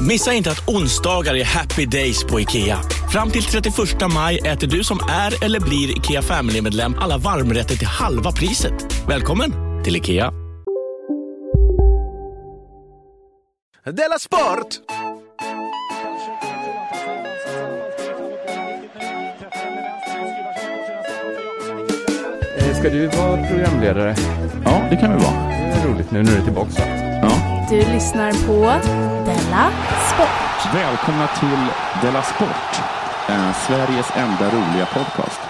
Missa inte att onsdagar är happy days på IKEA. Fram till 31 maj äter du som är eller blir IKEA Family-medlem alla varmrätter till halva priset. Välkommen till IKEA. Della Sport! Ska du vara programledare? Ja, det kan vi vara. Det är roligt nu när du är tillbaka. Ja. Du lyssnar på Della Sport. Välkomna till Della Sport, eh, Sveriges enda roliga podcast.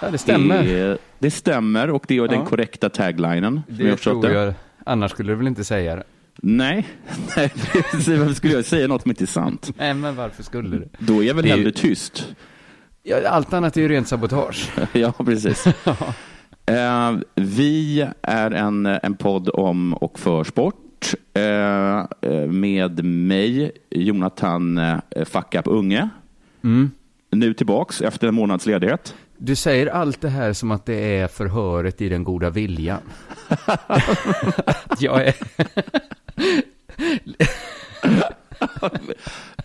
Ja, det stämmer. Det, det stämmer och det är den Ja. korrekta taglinen. Det tror jag. Annars skulle du väl inte säga det? Nej, nej varför skulle jag säga något som inte är sant? Nej, men varför skulle du? Då är jag väl Det hellre ju- tyst. Ja, allt annat är ju rent sabotage. ja, precis. Eh, vi är en, en podd om och för sport eh, eh, med mig, Jonathan eh, Fuck Up Unge. Mm. Nu tillbaks efter en månads ledighet. Du säger allt det här som att det är förhöret i den goda viljan. jag är...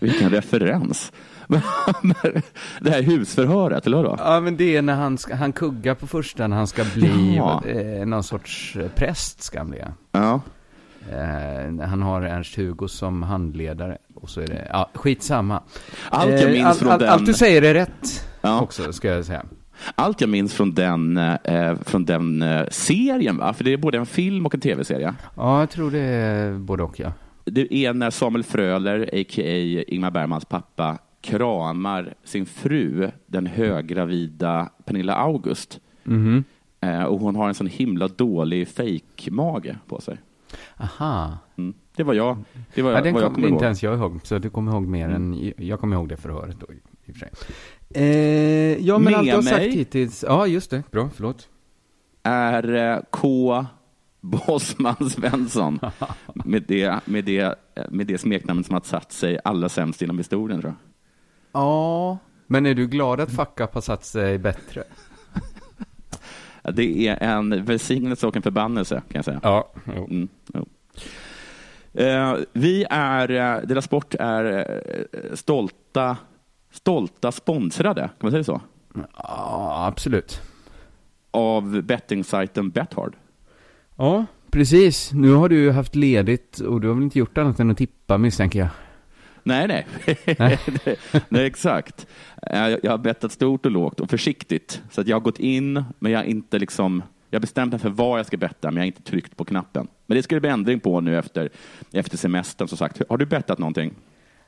Vilken referens. det här husförhöret, eller vadå? Ja, men det är när han, ska, han kuggar på första när han ska bli Ja. eh, någon sorts präst, ska han bli. Ja. Eh, han har Ernst-Hugo som handledare. Och så är det, ja, skitsamma. Allt jag minns allt, från allt, den... allt du säger är rätt Ja. också, ska jag säga. Allt jag minns från den, eh, från den eh, serien, va? för det är både en film och en tv-serie. Ja, jag tror det är både och, ja. Det är när Samuel Fröler, a.k.a. Ingmar Bergmans pappa, kramar sin fru, den höggravida Pernilla August. Mhm. Eh, och hon har en sån himla dålig fake-mage på sig. Aha. Mm. Det var jag. Det var Ja, den vad jag kommer kommer inte ihåg. ens jag ihåg, så du kommer ihåg mer än, jag kommer ihåg det förhöret då, i och för sig. Eh, ja, men Med allt du har sagt mig? hittills, ja just det, bra, förlåt. Är eh, K. Bosman Svensson med det, med, det, med det smeknamnet som har satt sig allra sämst inom historien, tror jag. Ja, men är du glad att Fuck Up har satt sig bättre? Det är en välsignelse och en förbannelse, kan jag säga. Ja, jo. Mm, jo. Eh, vi är, eh, Dela Sport är eh, stolta, stolta sponsrade, kan man säga så? Ja, absolut. Av bettingsajten Bethard. Ja, precis. Nu har du haft ledigt och du har väl inte gjort annat än att tippa misstänker jag. Nej, nej. Nej. nej, exakt. Jag har bettat stort och lågt och försiktigt. Så att jag har gått in, men jag har inte liksom... Jag bestämt mig för vad jag ska betta, men jag har inte tryckt på knappen. Men det ska det bli ändring på nu efter, efter semestern, som sagt. Har du bettat någonting?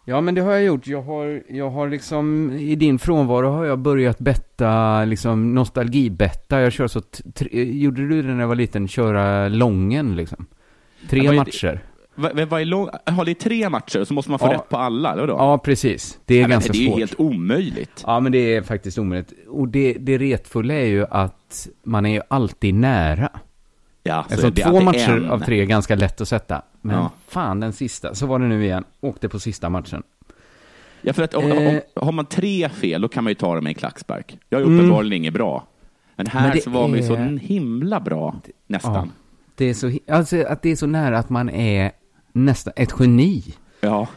Ja, men det har jag gjort. Jag har, jag har liksom, i din frånvaro har jag börjat betta, liksom nostalgibetta. Jag kör så, gjorde du det när jag var liten, köra lången liksom? Tre Ja, matcher. Vad är lång... Har det tre matcher så måste man få Ja. rätt på alla, eller vadå? Ja, precis. Det är Ja, ganska det är svårt. helt omöjligt. Ja, men det är faktiskt omöjligt. Och det, det retfulla är ju att man är ju alltid nära. Ja, så Eftersom det är två matcher en. av tre är ganska lätt att sätta. Men Ja. fan, den sista, så var det nu igen. Åkte på sista matchen. Ja, för att om, Eh. om, har man tre fel, då kan man ju ta dem med en klackspark. Jag är Mm. uppenbarligen inget bra. Men här Men det så var man ju så är- himla bra, nästan. Det är så, alltså att det är så nära att man är nästan ett geni. Ja.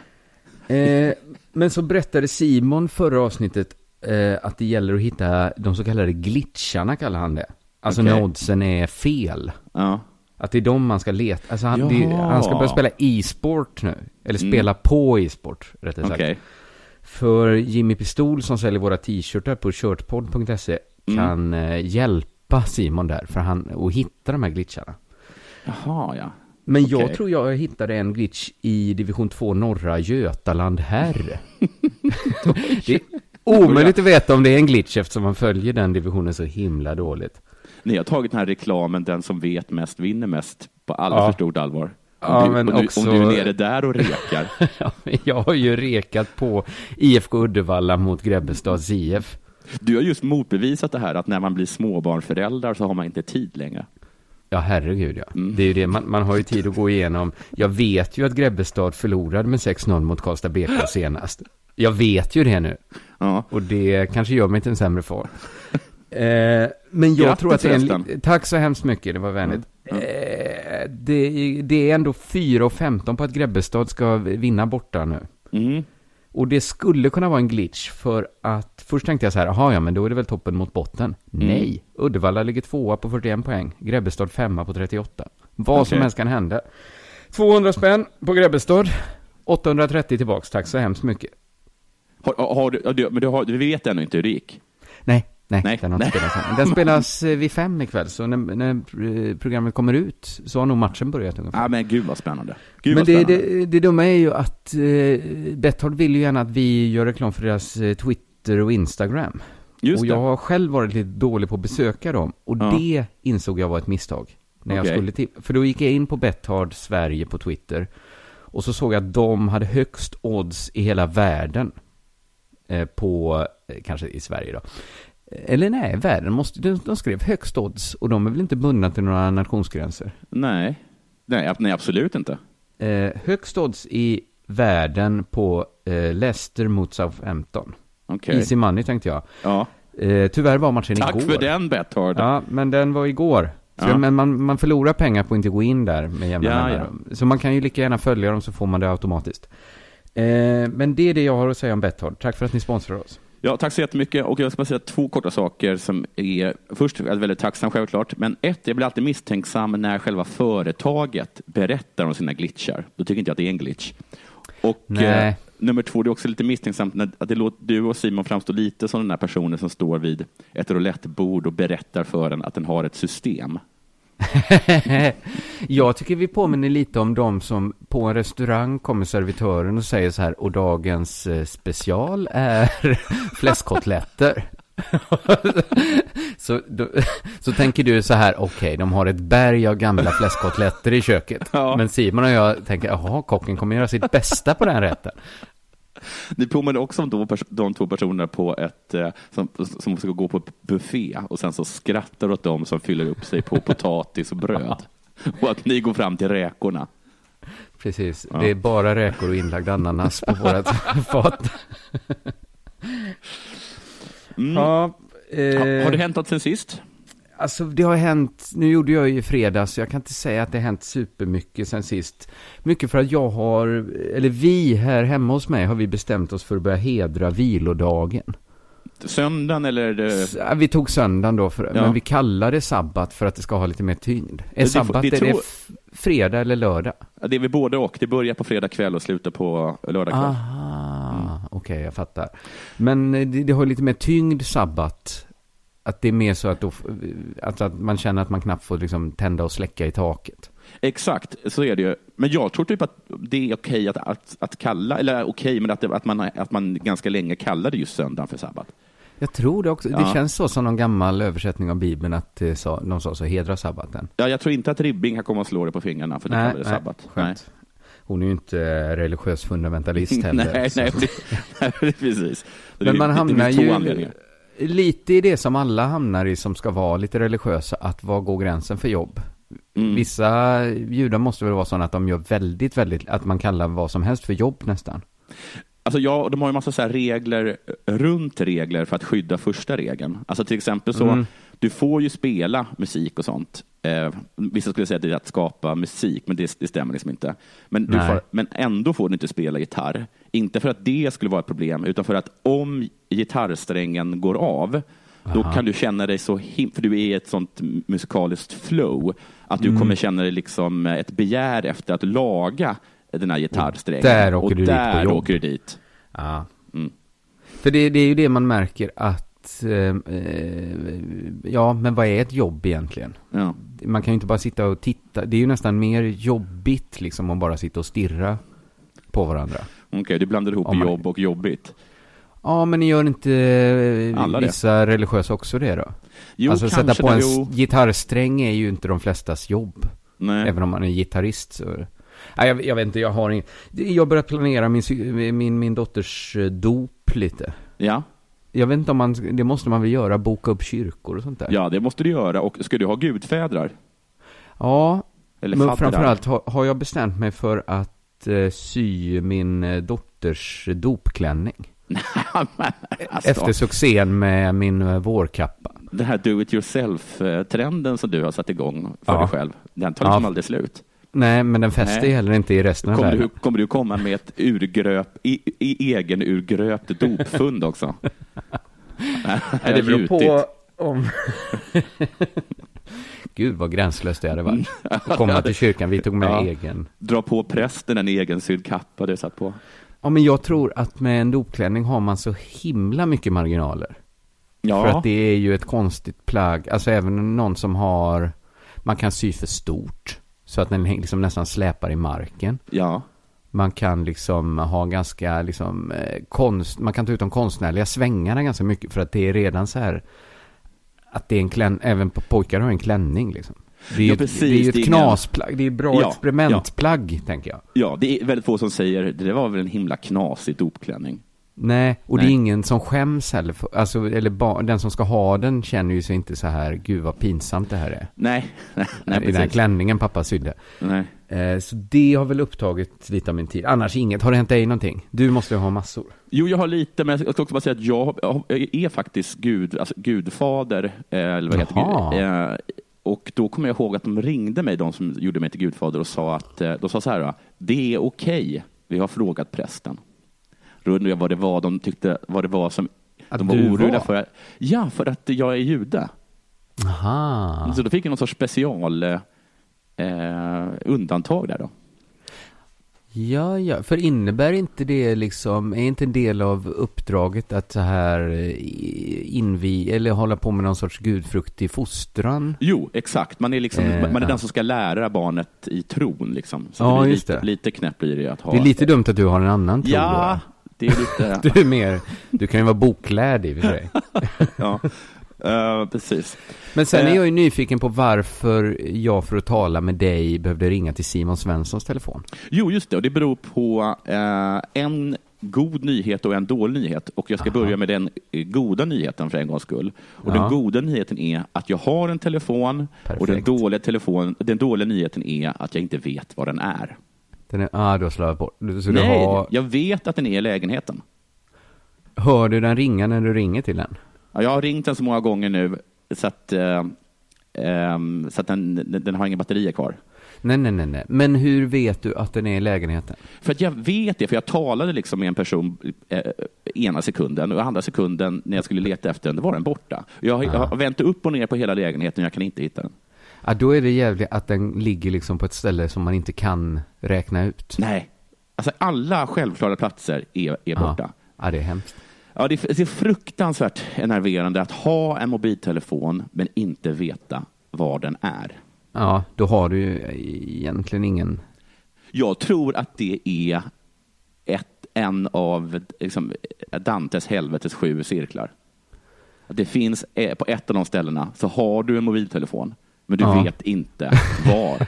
Eh, men så berättade Simon förra avsnittet eh, att det gäller att hitta de så kallade glitcharna, kallar han det. Alltså Okej. när oddsen är fel. ja. Att det är de man ska leta. Alltså han, det, han ska börja spela e-sport nu. Eller Mm. spela på e-sport, rättare sagt. Okej. För Jimmy Pistol som säljer våra t-shirtar på shirtpod.se Mm. kan eh, hjälpa Simon där för han, att hitta de här glitcharna. Jaha, ja. Men jag Okej. tror jag hittade en glitch i division 2 norra Götaland herr. det är omöjligt att veta om det är en glitch eftersom man följer den divisionen så himla dåligt. Ni har tagit den här reklamen, den som vet mest vinner mest, på alldeles Ja. för stort allvar. Om, Ja, du, men om, du, också- om du är nere där och rekar. Ja, men jag har ju rekat på IFK Uddevalla mot Grebbestads IF. Du har just motbevisat det här att när man blir småbarnföräldrar så har man inte tid längre. Ja, herregud ja. Mm. Det är ju det, man, man har ju tid att gå igenom. Jag vet ju att Grebbestad förlorade med 6-0 mot Karlstad BK senast. Jag vet ju det nu. Ja. Och det kanske gör mig till en sämre far. Eh, men jag Grattis tror att det är en... Tack så hemskt mycket, det var vänligt. Eh, det, det är ändå 4 och 15 på att Grebbestad ska vinna borta nu. Mm. Och det skulle kunna vara en glitch för att först tänkte jag så här, jaha ja men då är det väl toppen mot botten. Mm. Nej, Uddevalla ligger tvåa på 41 poäng, Grebbestad femma på 38. Vad som Okej. helst kan hända. 200 spänn på Grebbestad, 830 tillbaks, tack så hemskt mycket. Har, har, du, men du, har, du vet ännu inte hur det gick? Nej, nej, Nej, den har inte spelats än. Den spelas eh, vid fem ikväll, så när, när eh, programmet kommer ut så har nog matchen börjat ungefär. Ja, men gud vad spännande. Gud Men vad det, spännande. det, det dumma är ju att eh, Betthard vill ju gärna att vi gör reklam för deras eh, Twitter och Instagram. Just och det. jag har själv varit lite dålig på att besöka dem. Och Ja. det insåg jag var ett misstag. När Okej. jag skulle till, för då gick jag in på Betthard Sverige på Twitter. Och så såg jag att de hade högst odds i hela världen. På, kanske i Sverige då. Eller nej, världen måste, de, de skrev högst odds. Och de är väl inte bundna till några nationsgränser. Nej. Nej, nej, absolut inte. Eh, högst odds i världen på eh, Leicester mot Southampton. Okej. Easy money tänkte jag. Ja. Eh, tyvärr var matchen Tack igår. för den Betthard. Ja, men den var igår. Så, Ja. Men man, man förlorar pengar på att inte gå in där med jämna Ja, mellanrum. Så man kan ju lika gärna följa dem så får man det automatiskt. Eh, men det är det jag har att säga om Betthard. Tack för att ni sponsrar oss. Ja, tack så jättemycket. Och jag ska bara säga två korta saker som är... Först är jag väldigt tacksam självklart, men ett, jag blir alltid misstänksam när själva företaget berättar om sina glitchar. Då tycker inte jag att det är en glitch. Och eh, nummer två, det är också lite misstänksamt när att det låter, du och Simon framstår lite som den där personen som står vid ett roulettebord och berättar för en att den har ett system. jag tycker vi påminner lite om de som på en restaurang kommer servitören och säger så här, och dagens eh, special är fläskkotletter. så, då, så tänker du så här, okej, de har ett berg av gamla fläskkotletter i köket. Ja. Men Simon och jag tänker, jaha, kocken kommer göra sitt bästa på den rätten. Det påminner också om de, två personerna på ett, eh, som, som ska gå på buffé och sen så skrattar åt dem som fyller upp sig på potatis och bröd. Och att ni går fram till räkorna. Precis, Ja. det är bara räkor och inlagd ananas på vårat fat. Mm. Ja, Ha, eh, har det hänt något sen sist? Alltså det har hänt, nu gjorde jag ju i fredags, så jag kan inte säga att det har hänt supermycket sen sist. Mycket för att jag har, eller vi här hemma hos mig har vi bestämt oss för att börja hedra vilodagen. Söndagen eller? är det- Vi tog söndagen då, för, Ja. men vi kallar det sabbat för att det ska ha lite mer tyngd. Är det sabbat, är det tror- f- fredag eller lördag? Det är vi både och. Det börjar på fredag kväll och slutar på lördag kväll. Aha, okej jag fattar. Men eh, det, det har lite mer tyngd sabbat. Att det är mer så att, då, alltså att man känner att man knappt får liksom tända och släcka i taket. Exakt, så är det ju. Men jag tror typ att det är okej att, att, att kalla, eller okej, men att, det, att, man, att man ganska länge kallade just söndagen för sabbat. Jag tror det också. Det Ja. känns så som någon gammal översättning av Bibeln att det sa, någon sa så, hedra sabbaten. Ja, jag tror inte att Ribbing kan komma och slå dig på fingrarna för att du kallar det sabbat. skönt. Hon är ju inte religiös fundamentalist heller. nej, nej, nej, precis. Det Men man det- det hamnar ju. Lite i det som alla hamnar i som ska vara lite religiösa, att var går gränsen för jobb? Mm. Vissa judar måste väl vara sådana att de gör väldigt, väldigt, att man kallar vad som helst för jobb nästan. Alltså ja, de har ju massa så regler runt regler för att skydda första regeln. Alltså till exempel så, Mm. du får ju spela musik och sånt. Eh, vissa skulle säga att det är att skapa musik, men det, det stämmer liksom inte. Men, får, men ändå får du inte spela gitarr. Inte för att det skulle vara ett problem, utan för att om gitarrsträngen går av, då Aha. kan du känna dig så him- för du är i ett sånt musikaliskt flow, att du Mm. kommer känna dig liksom ett begär efter att laga den här gitarrsträngen. där åker och du dit på där jobb. åker du dit. Ja. Mm. För det, det är ju det man märker att att, eh, eh, ja men vad är ett jobb egentligen? Ja. Man kan ju inte bara sitta och titta. Det är ju nästan mer jobbigt liksom att bara sitta och stirra på varandra. Okej, du blandar ihop man- jobb och jobbigt. Ja, men ni gör inte eh, Alla det. vissa religiösa också det då? Jo, alltså sätta på en det, jo. gitarrsträng är ju inte de flestas jobb. Nej. Även om man är gitarrist så... Nej, jag, jag vet inte, jag har ingen... Jag börjar planera min, min, min dotters eh, dop lite. Ja. Jag vet inte om man, det måste man väl göra, boka upp kyrkor och sånt där. ja, det måste du göra. Och ska du ha gudfädrar? Ja, Eller men framförallt har, har jag bestämt mig för att eh, sy min eh, dotters dopklänning. alltså, Efter succén med min eh, vårkappa. Den här do it yourself-trenden som du har satt igång för Ja. dig själv, den tar Ja. liksom aldrig slut. Nej, men den fäster Nej. heller inte i resten av Kommer världen. du, kommer du komma med ett urgröp, i, i egen urgröpt dopfund också? Nej, det beror på om... Gud vad gränslöst det hade varit. Att komma till kyrkan, vi tog med Ja. egen. Dra på prästen en egen sydd kappa du satt på. Ja, men jag tror att med en dopklänning har man så himla mycket marginaler. Ja, För att det är ju ett konstigt plagg. Alltså även någon som har, man kan sy för stort. Så att den liksom nästan släpar i marken. ja. Man kan liksom ha ganska liksom eh, konst, man kan ta ut de konstnärliga svängarna ganska mycket. För att det är redan så här, att det är en klänning, även på pojkar har en klänning liksom. Det är ju Ja, ett, precis, det är ju det är ett knasplagg, det är bra Ja, experimentplagg tänker jag. ja, det är väldigt få som säger det var väl en himla knasig dopklänning. Nej, och det Nej. är ingen som skäms heller. För, alltså, eller ba, den som ska ha den känner ju sig inte så här, gud vad pinsamt det här är. Nej, nej, I den här klänningen pappa sydde. Nej. Eh, så det har väl upptagit lite av min tid. Annars inget. Har det hänt dig någonting? Du måste ju ha massor. Jo, jag har lite, men jag ska också bara säga att jag jag är faktiskt gud, alltså gudfader, eh, eller vad heter det? Eh, Och då kommer jag ihåg att de ringde mig, de som gjorde mig till gudfader, och sa att, eh, de sa så här, det är okej, vi har frågat prästen. Då undrar jag vad det var de tyckte, vad det var som Att de var oroliga var? för. Ja, för att jag är jude. Aha. Så då fick jag någon sorts special eh, undantag där då. Ja, ja. För innebär inte det liksom, är inte en del av uppdraget att så här eh, invi, eller hålla på med någon sorts gudfruktig fostran? Jo, exakt. Man är, liksom, Eh, man är ja. den som ska lära barnet i tron. Liksom. Så Ja, det just lite, det. lite knäppt blir det att ha. Det är lite dumt att du har en annan tro Ja, det är lite... Du är mer, du kan ju vara boklärd i och för sig. ja, Eh, precis. Men sen är Eh. jag ju nyfiken på varför jag för att tala med dig behövde ringa till Simon Svenssons telefon. Jo, just det. Och det beror på eh, en god nyhet och en dålig nyhet. Och jag ska börja med den goda nyheten för en gångs skull. Och Ja. den goda nyheten är att jag har en telefon. Och den Perfekt. dåliga, telefon, den dåliga nyheten är att jag inte vet var den är. Den är, ah, du har slarvat bort. Så Nej, har, jag vet att den är i lägenheten. hör du den ringa när du ringer till den? Ja, jag har ringt den så många gånger nu så att, eh, ehm, så att den, den, den har inga batterier kvar. Nej, nej, nej, nej. Men hur vet du att den är i lägenheten? För att jag vet det, för jag talade liksom med en person eh, ena sekunden och andra sekunden när jag skulle leta efter den, då var den borta. Jag, jag har vänt upp och ner på hela lägenheten och jag kan inte hitta den. Ja, då är det jävligt att den ligger liksom på ett ställe som man inte kan räkna ut. Nej, alltså alla självklara platser är, är borta. Ja, ja det är hemskt. Ja, det, är, det är fruktansvärt enerverande att ha en mobiltelefon men inte veta var den är. Ja, då har du ju egentligen ingen... Jag tror att det är ett, en av liksom, Dantes helvetes sju cirklar. Att det finns eh, på ett av de ställena så har du en mobiltelefon, men du Ja. vet inte var.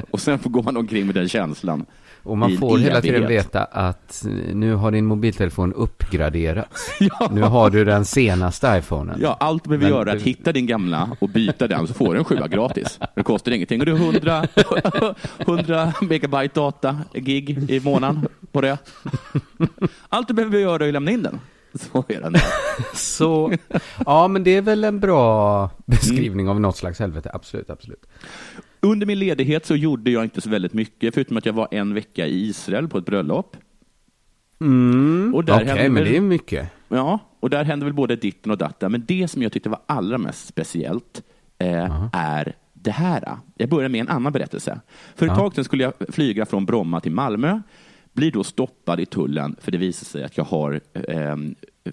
Och sen får går man omkring med den känslan. Och man får hela tiden veta att nu har din mobiltelefon uppgraderats. Ja. Nu har du den senaste iPhonen. Ja, allt du behöver göra är det- att hitta din gamla och byta den så får du en sjua gratis. Det kostar ingenting och du har 100, 100 megabyte data, gig i månaden på det. Allt du behöver göra är att lämna in den. Så är den. Så, ja men det är väl en bra beskrivning av något slags helvete. Absolut, absolut. Under min ledighet så gjorde jag inte så väldigt mycket, förutom att jag var en vecka i Israel på ett bröllop. Mm, okej, men väl- det är mycket. Ja, och där hände väl både ditten och datten. Men det som jag tyckte var allra mest speciellt eh, är det här. Jag börjar med en annan berättelse. För ett Ja. tag sedan skulle jag flyga från Bromma till Malmö. Blir då stoppad i tullen för det visar sig att jag har eh,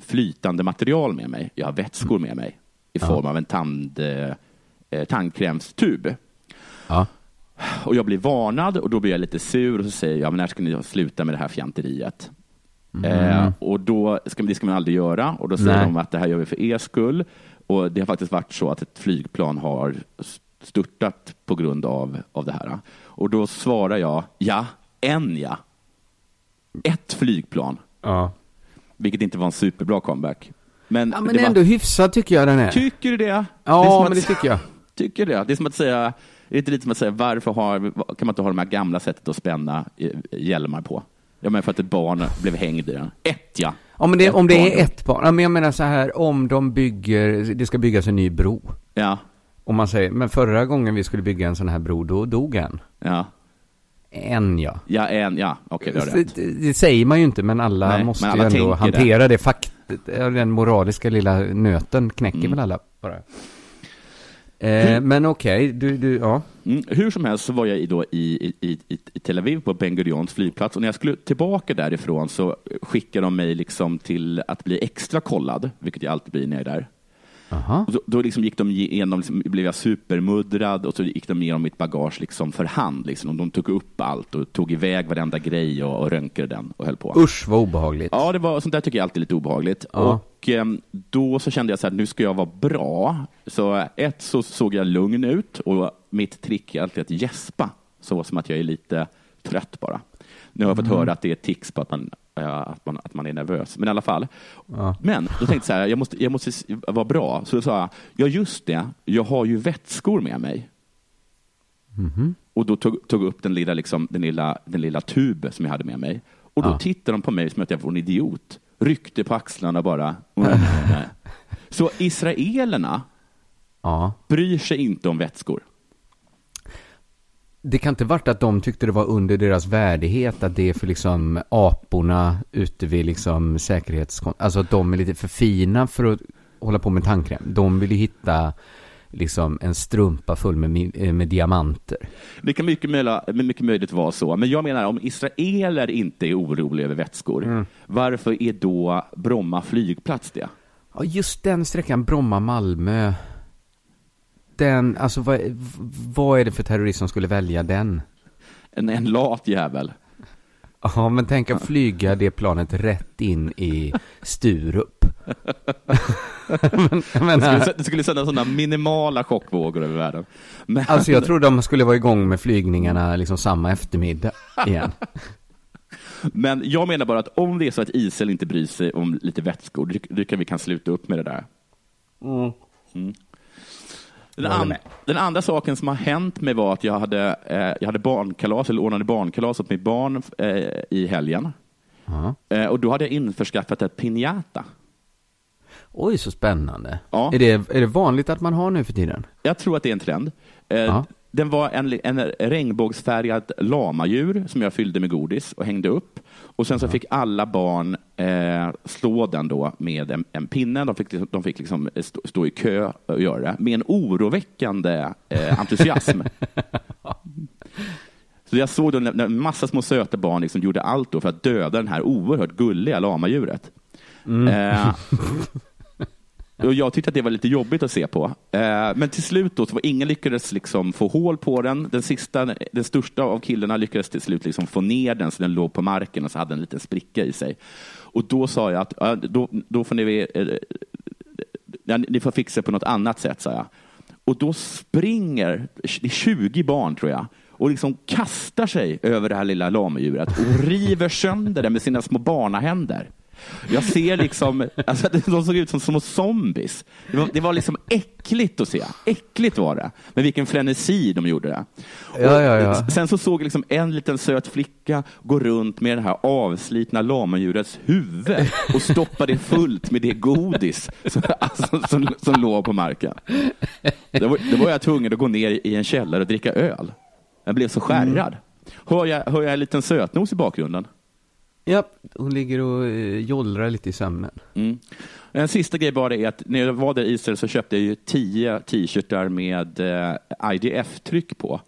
flytande material med mig. Jag har vätskor med mig i form av en tand, eh, tandkrämstub. Ja. Och jag blir varnad och då blir jag lite sur och så säger jag, men när ska ni sluta med det här fjanteriet? Eh, och då ska, det ska man aldrig göra och då säger Nej. de att det här gör vi för er skull. Och det har faktiskt varit så att ett flygplan har störtat på grund av, av det här. Och då svarar jag, ja, en ja. Ett flygplan, Ja. vilket inte var en superbra comeback. Men, Ja, men det var- ändå hyfsat tycker jag den är. Tycker du det? det är ja, att- men det tycker jag. Tycker det? Det är som att säga, det är inte lite som att säga varför har, kan man inte ha de här gamla sättet att spänna eh, hjälmar på? Ja, men för att ett barn blev hängd i den. Ett ja. Ja, men det, Ett om det barn. är ett barn. Ja, men jag menar så här, om de bygger, det ska byggas en ny bro. Ja, Om man säger, men förra gången vi skulle bygga en sån här bro, då dog en. ja. En ja. Ja, en, ja. Okej, rätt. det, det säger man ju inte, men alla Nej, måste men alla ju ändå tänker det. hantera det, fakt, den moraliska lilla nöten knäcker Mm. väl alla bara. Eh, men okej, du, du, ja. Mm. Hur som helst så var jag i, då i, i, i, i Tel Aviv på Ben Gurions flygplats och när jag skulle tillbaka därifrån så skickade de mig liksom till att bli extra kollad, vilket jag alltid blir när jag är där. Aha. Och då, då liksom gick de igenom, liksom, blev jag supermuddrad och så gick de igenom mitt bagage liksom för hand. Liksom. Och de tog upp allt och tog iväg varenda grej och, och röntgade den och höll på. Usch vad obehagligt. Ja, det var, sånt där tycker jag alltid är lite obehagligt. Ja. Och ehm, då så kände jag så här, nu ska jag vara bra. Så eh, ett så såg jag lugn ut och mitt trick är alltid att gäspa, så som att jag är lite trött bara. Nu har jag fått Mm. höra att det är tics på att man, eh, att man, att man är nervös, men i alla fall. Ja. Men då tänkte jag så här, jag måste, jag måste vara bra. Så då sa jag, ja just det, jag har ju vätskor med mig. Mhm. Och då tog, tog upp den lilla, liksom, den, lilla, den lilla tub som jag hade med mig. Och då Ja. tittade de på mig som att jag var en idiot. Ryckte på axlarna bara. Så israelerna Ja. bryr sig inte om vätskor. Det kan inte varit att de tyckte det var under deras värdighet att det är för liksom aporna ute vid liksom säkerhetskon... Alltså att de är lite för fina för att hålla på med tandkräm. De vill ju hitta liksom en strumpa full med, eh, med diamanter. Det kan mycket, möjla, mycket möjligt vara så. Men jag menar, om israeler inte är oroliga över vätskor, varför är då Bromma flygplats det? Ja, just den sträckan Bromma-Malmö. Den, alltså vad, vad är det för terrorist som skulle välja den? En, en lat jävel. Ja, men tänk att flyga det planet rätt in i Sturup. men, jag Det skulle, det skulle sända sådana minimala chockvågor över världen. Men, alltså jag tror de skulle vara igång med flygningarna liksom samma eftermiddag igen. Men jag menar bara att om det är så att Israel inte bryr sig om lite vätskor, då jag vi kan sluta upp med det där. Mm. Den, an- den andra saken som har hänt mig var att jag hade, eh, jag hade barnkalas, eller ordnade barnkalas åt mitt barn eh, i helgen. Ja. Eh, och då hade jag införskaffat ett piñata. Oj, så spännande. Ja. Är, det, är det vanligt att man har nu för tiden? Jag tror att det är en trend. Eh, Ja. Den var en, en regnbågsfärgad lamadjur som jag fyllde med godis och hängde upp. Och sen så fick alla barn eh, slå den då med en, en pinne. De fick, liksom- de fick liksom stå, stå i kö och göra det med en oroväckande eh, entusiasm. Så jag såg då när, när en massa små söta barn liksom gjorde allt för att döda den här oerhört gulliga lamadjuret. Eh, och jag tyckte att det var lite jobbigt att se på. Eh, men till slut då, så var ingen lyckades liksom få hål på den. Den, sista, den största av killarna lyckades till slut liksom få ner den så den låg på marken och så hade en liten spricka i sig. Och då sa jag att då, då får ni, eh, eh, ja, ni får fixa på något annat sätt, sa jag. Och då springer, det är 20 barn tror jag, och liksom kastar sig över det här lilla lamodjuret och river sönder det med sina små barnahänder. Jag ser liksom, alltså, de såg ut som små zombies. Det var, det var liksom äckligt att se. Äckligt var det. Men vilken frenesi de gjorde det. Ja, ja, ja. Sen så såg jag liksom en liten söt flicka gå runt med det här avslitna lamadjurets huvud och stoppa det fullt med det godis som, alltså, som, som låg på marken. Då var, då var jag tvungen att gå ner i en källare och dricka öl. Jag blev så skärrad. Hör, jag, hör jag en liten sötnos i bakgrunden? Ja, hon ligger och eh, jollrar lite i sömnen. Mm. En sista grej bara är att när jag var där i Israel så köpte jag ju tio t-shirtar med eh, IDF-tryck på.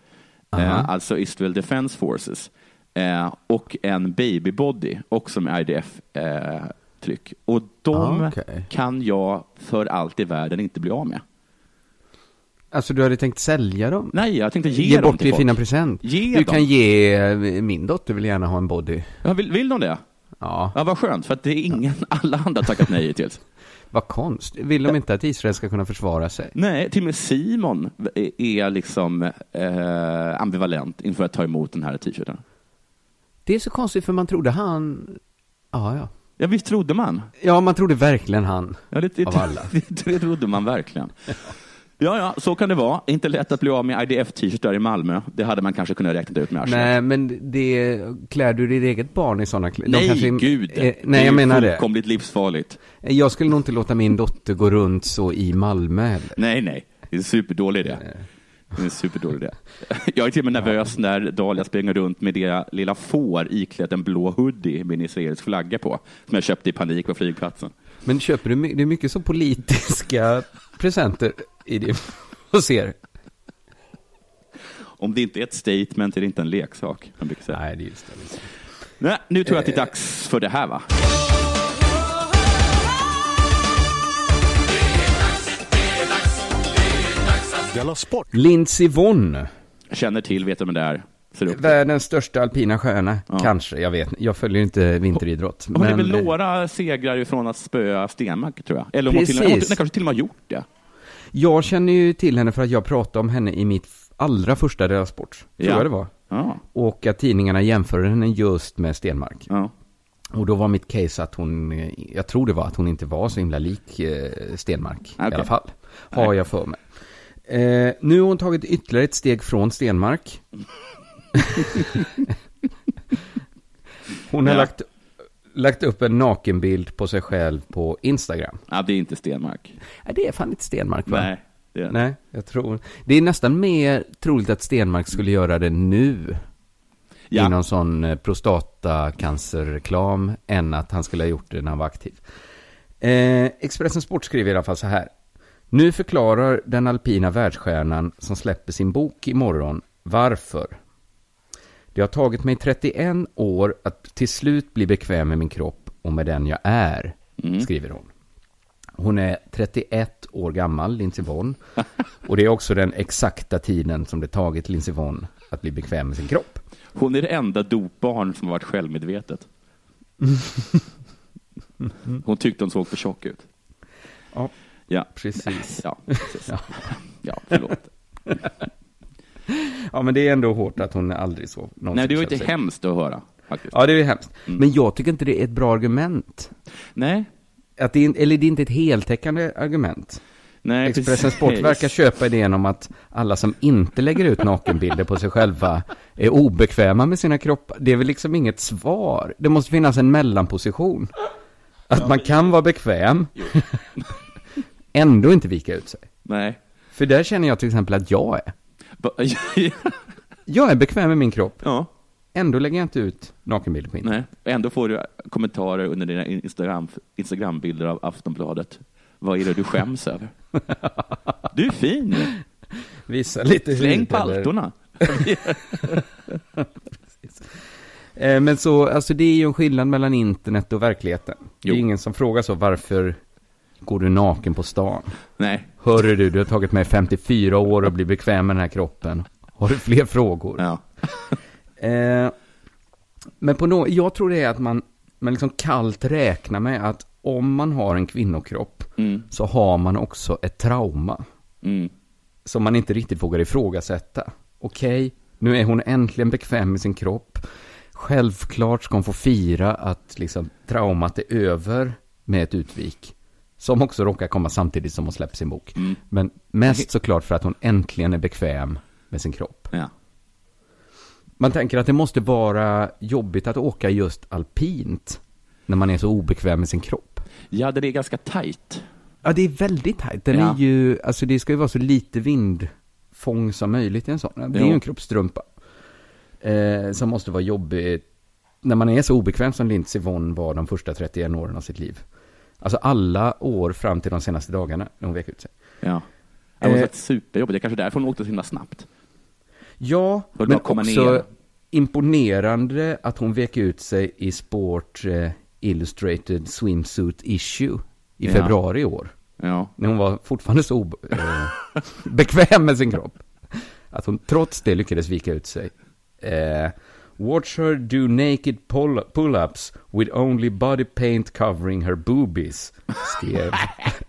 Aha. Eh, alltså Israel Defense Forces. Och en babybody, också med IDF-tryck. och de Ah, okej. kan jag för allt i världen inte bli av med. Alltså du hade tänkt sälja dem? Nej, jag tänkte ge, Ge dem bort till i folk. fina present? Ge du dem. kan ge, eh, min dotter vill gärna ha en body. Ja, vill, vill de det? Ja, Ja, vad skönt, för att det är ingen, alla andra har tackat nej hittills. vad konst. Vill de inte att Israel ska kunna försvara sig? Nej, till och med Simon är- är liksom eh, ambivalent inför att ta emot den här t-shirten. Det är så konstigt för man trodde han, ja ja. Ja, visst trodde man? Ja, man trodde verkligen han. Ja, det, det, Av alla. Det, det trodde man verkligen. Ja, ja, så kan det vara. Inte lätt att bli av med IDF-t-shirtar i Malmö. Det hade man kanske kunnat räkna ut med arslet. Nej, men det, klär du ditt eget barn i sådana kläder? De Nej, kanske gud. Eh, det nej, är jag menar det. fullkomligt livsfarligt. Jag skulle nog inte låta min dotter gå runt så i Malmö heller. Nej, nej. Det är en superdålig idé. Det är en superdålig idé. Jag är till och med nervös när Dahlia springer runt med det lilla får iklätt en blå hoodie med en israelisk flagga på, som jag köpte i panik på flygplatsen. Men köper du, det är mycket så politiska presenter i det och ser. Om det inte är ett statement är det inte en leksak. Man brukar säga. Nej, det är just det. Nej, nu tror jag att det är dags för det här, va? Della Sport! Lindsey Vonn, känner till, vet vem det är. Världens största alpina stjärna, Ja. kanske, jag vet Jag följer inte vinteridrott. Hon är men, väl eh, några segrar ifrån att spöa Stenmark, tror jag. Eller om hon, till, hon, hon kanske till och med har gjort det. Jag känner ju till henne för att jag pratade om henne i mitt allra första Della Sport, tror Ja. jag det var. Ja, Och att tidningarna jämförde henne just med Stenmark. ja. Och då var mitt case att hon, eh, jag tror det var att hon inte var så himla lik eh, Stenmark i Okej. alla fall. Har jag för mig. Eh, nu har hon tagit ytterligare ett steg från Stenmark. hon har Ja. lagt, lagt upp en nakenbild på sig själv på Instagram. ja, det är inte Stenmark. Nej, det är fan inte Stenmark va? Nej, det är Nej, jag tror... Det är nästan mer troligt att Stenmark skulle göra det nu. Ja. I någon sån eh, prostatacancerreklam än att han skulle ha gjort det när han var aktiv. Eh, Expressen Sport skriver i alla fall så här. Nu förklarar den alpina världsstjärnan som släpper sin bok imorgon varför. Det har tagit mig 31 år att till slut bli bekväm med min kropp och med den jag är, skriver hon. Hon är 31 år gammal, Lindsey Vonn. Och det är också den exakta tiden som det tagit Lindsey Vonn att bli bekväm med sin kropp. Hon är det enda dopbarn som har varit självmedvetet. Hon tyckte hon såg för tjock ut. Ja, Ja, precis. ja, precis. Ja. ja förlåt. Ja, men det är ändå hårt att hon aldrig någonsin Nej, det var inte hemskt att höra. Faktiskt. Ja, det är hemskt. Mm. Men jag tycker inte det är ett bra argument. Nej, Att det är, eller det är inte ett heltäckande argument. nej, Expressen precis. Sport verkar köpa idén om att alla som inte lägger ut nakenbilder på sig själva är obekväma med sina kroppar. Det är väl liksom inget svar. Det måste finnas en mellanposition. Att man kan vara bekväm, ändå inte vika ut sig. Nej. För där känner jag till exempel att jag är. Jag är bekväm med min kropp, ja, ändå lägger jag inte ut nakenbilder på internet. nej. Ändå får du kommentarer under dina Instagram, Instagrambilder av Aftonbladet. Vad är det du skäms över? Du är fin. Visa lite Släng paltorna. Eh, Men så, alltså det är ju en skillnad mellan internet och verkligheten. Det är Jo. ingen som frågar så, varför går du naken på stan? Nej, Hörru du, du har tagit mig 54 år att bli bekväm med den här kroppen. Har du fler frågor? ja. Eh, men på no jag tror det är att man, man liksom kallt räknar med att om man har en kvinnokropp Mm, så har man också ett trauma mm. som man inte riktigt vågar ifrågasätta. Okej, nu är hon äntligen bekväm med sin kropp. Självklart ska hon få fira att liksom, traumat är över med ett utvik. Som också råkar komma samtidigt som hon släpper sin bok. Mm. Men mest såklart för att hon äntligen är bekväm med sin kropp. Ja. Man tänker att det måste vara jobbigt att åka just alpint när man är så obekväm med sin kropp. ja, det är ganska tajt. Ja, det är väldigt tajt. Den Ja. är ju, alltså det ska ju vara så lite vindfång som möjligt i en sån. Det är Jo. ju en kroppstrumpa. Eh, som måste vara jobbig när man är så obekväm som Lindsey Vonn var de första 31 åren av sitt liv. Alltså alla år fram till de senaste dagarna när hon vek ut sig. Ja. Det var Eh. superjobbigt. Det är kanske därför hon åkte så himla snabbt. Ja, men också ner. imponerande att hon vek ut sig i Sport eh, Illustrated Swimsuit Issue i Ja. februari i år. Ja. När hon var fortfarande så eh, bekväm med sin kropp. Att hon trots det lyckades vika ut sig. Eh, Watch her do naked pull- pull-ups with only body paint covering her boobies, skrev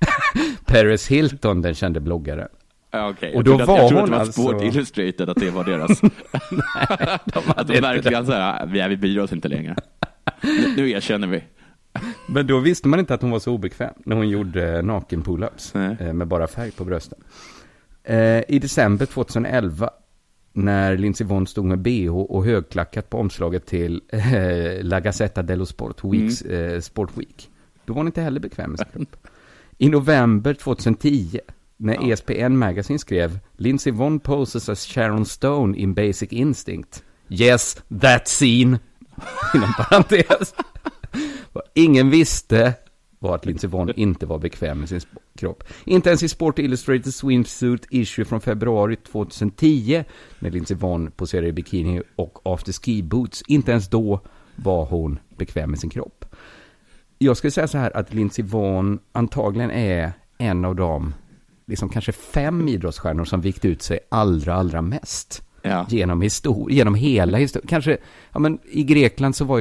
Paris Hilton, den kände bloggaren. Okej. Och Jag då trodde att- var jag trodde hon att det var Sport alltså- Illustrated, att det var deras. att de verkligen så här, "Nej, vi bryr oss inte längre. Nu, nu erkänner vi. Men då visste man inte att hon var så obekväm när hon gjorde naken pull-ups eh, med bara färg på brösten. Eh, I december 2011 när Lindsey Vonn stod med bh och högklackat på omslaget till eh, La Gazzetta dello Sport, Weeks, eh, Sport Week. Då var hon inte heller bekväm med sin kropp. I november 2010 när ESPN Magazine skrev Lindsey Vonn poses as Sharon Stone in Basic Instinct. Yes, that scene. Inom parentes. Ingen visste var att Lindsey Vonn inte var bekväm med sin kropp. Inte ens i Sport Illustrated Swimsuit Issue från februari 2010, när Lindsey Vonn poserade i bikini och after ski boots, inte ens då var hon bekväm med sin kropp. Jag skulle säga så här att Lindsey Vonn antagligen är en av de, liksom kanske fem idrottsstjärnor som vikt ut sig allra, allra mest. Ja. Genom, histor- genom hela historien. Kanske, ja men i Grekland så var ju